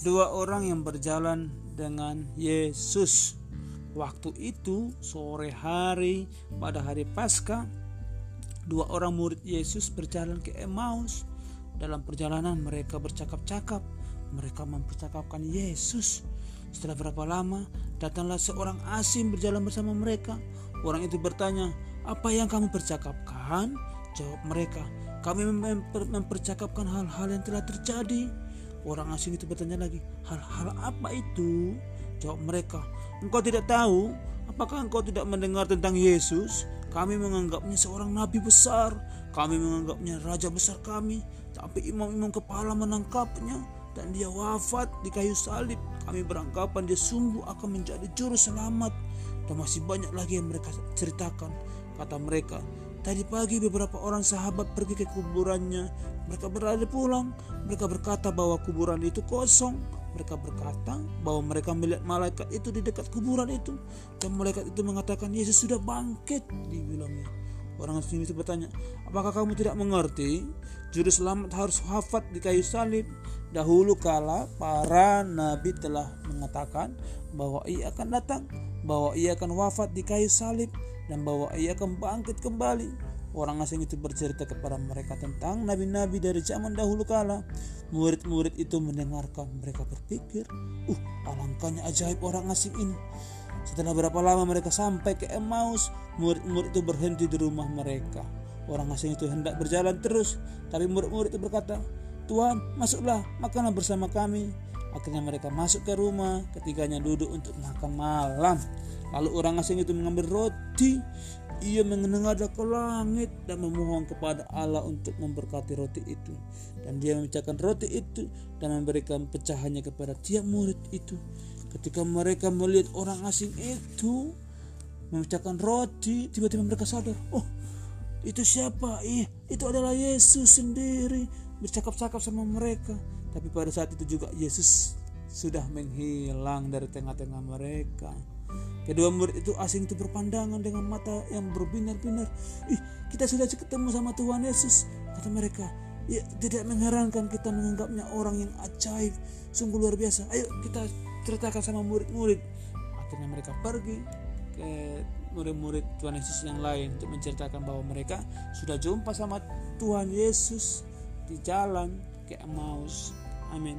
Dua orang yang berjalan dengan Yesus. Waktu itu sore hari pada hari Paskah, dua orang murid Yesus berjalan ke Emmaus. Dalam perjalanan mereka bercakap-cakap, mereka mempercakapkan Yesus. Setelah berapa lama, datanglah seorang asing berjalan bersama mereka. Orang itu bertanya, "Apa yang kamu percakapkan?" Jawab mereka, "Kami mempercakapkan hal-hal yang telah terjadi." Orang asing itu bertanya lagi, hal-hal apa itu? Jawab mereka, engkau tidak tahu? Apakah engkau tidak mendengar tentang Yesus? Kami menganggapnya seorang nabi besar. Kami menganggapnya raja besar kami. Tapi imam-imam kepala menangkapnya dan dia wafat di kayu salib. Kami beranggapan dia sungguh akan menjadi juru selamat. Dan masih banyak lagi yang mereka ceritakan. Kata mereka, Tadi pagi beberapa orang sahabat pergi ke kuburannya. Mereka berada pulang. Mereka berkata bahwa kuburan itu kosong. Mereka berkata bahwa mereka melihat malaikat itu di dekat kuburan itu. Dan malaikat itu mengatakan Yesus sudah bangkit. Dibilangnya. Orang asing itu bertanya, apakah kamu tidak mengerti? Juru selamat harus wafat di kayu salib. Dahulu kala para nabi telah mengatakan bahwa ia akan datang, bahwa ia akan wafat di kayu salib dan bahwa ia akan bangkit kembali. Orang asing itu bercerita kepada mereka tentang nabi-nabi dari zaman dahulu kala. Murid-murid itu mendengarkan, mereka berpikir, "Uh, alangkahnya ajaib orang asing ini." Setelah berapa lama mereka sampai ke Emmaus, murid-murid itu berhenti di rumah mereka. Orang asing itu hendak berjalan terus, tapi murid-murid itu berkata, "Tuhan, masuklah, makanlah bersama kami." Akhirnya mereka masuk ke rumah, ketiganya duduk untuk makan malam. Lalu orang asing itu mengambil roti, ia menengadah ke langit dan memohon kepada Allah untuk memberkati roti itu. Dan dia memecahkan roti itu dan memberikan pecahannya kepada tiap murid itu. Ketika mereka melihat orang asing itu memecahkan roti, tiba-tiba mereka sadar, oh itu siapa? Ih, itu adalah Yesus sendiri bercakap-cakap sama mereka. Tapi pada saat itu juga Yesus sudah menghilang dari tengah-tengah mereka. Kedua murid itu asing itu berpandangan dengan mata yang berbinar-binar. Ih, kita sudah ketemu sama Tuhan Yesus. Kata mereka, ya tidak mengherankan kita menganggapnya orang yang ajaib. Sungguh luar biasa. Ayo kita ceritakan sama murid-murid. Akhirnya mereka pergi ke murid-murid Tuhan Yesus yang lain untuk menceritakan bahwa mereka sudah jumpa sama Tuhan Yesus di jalan ke Emmaus. Amin.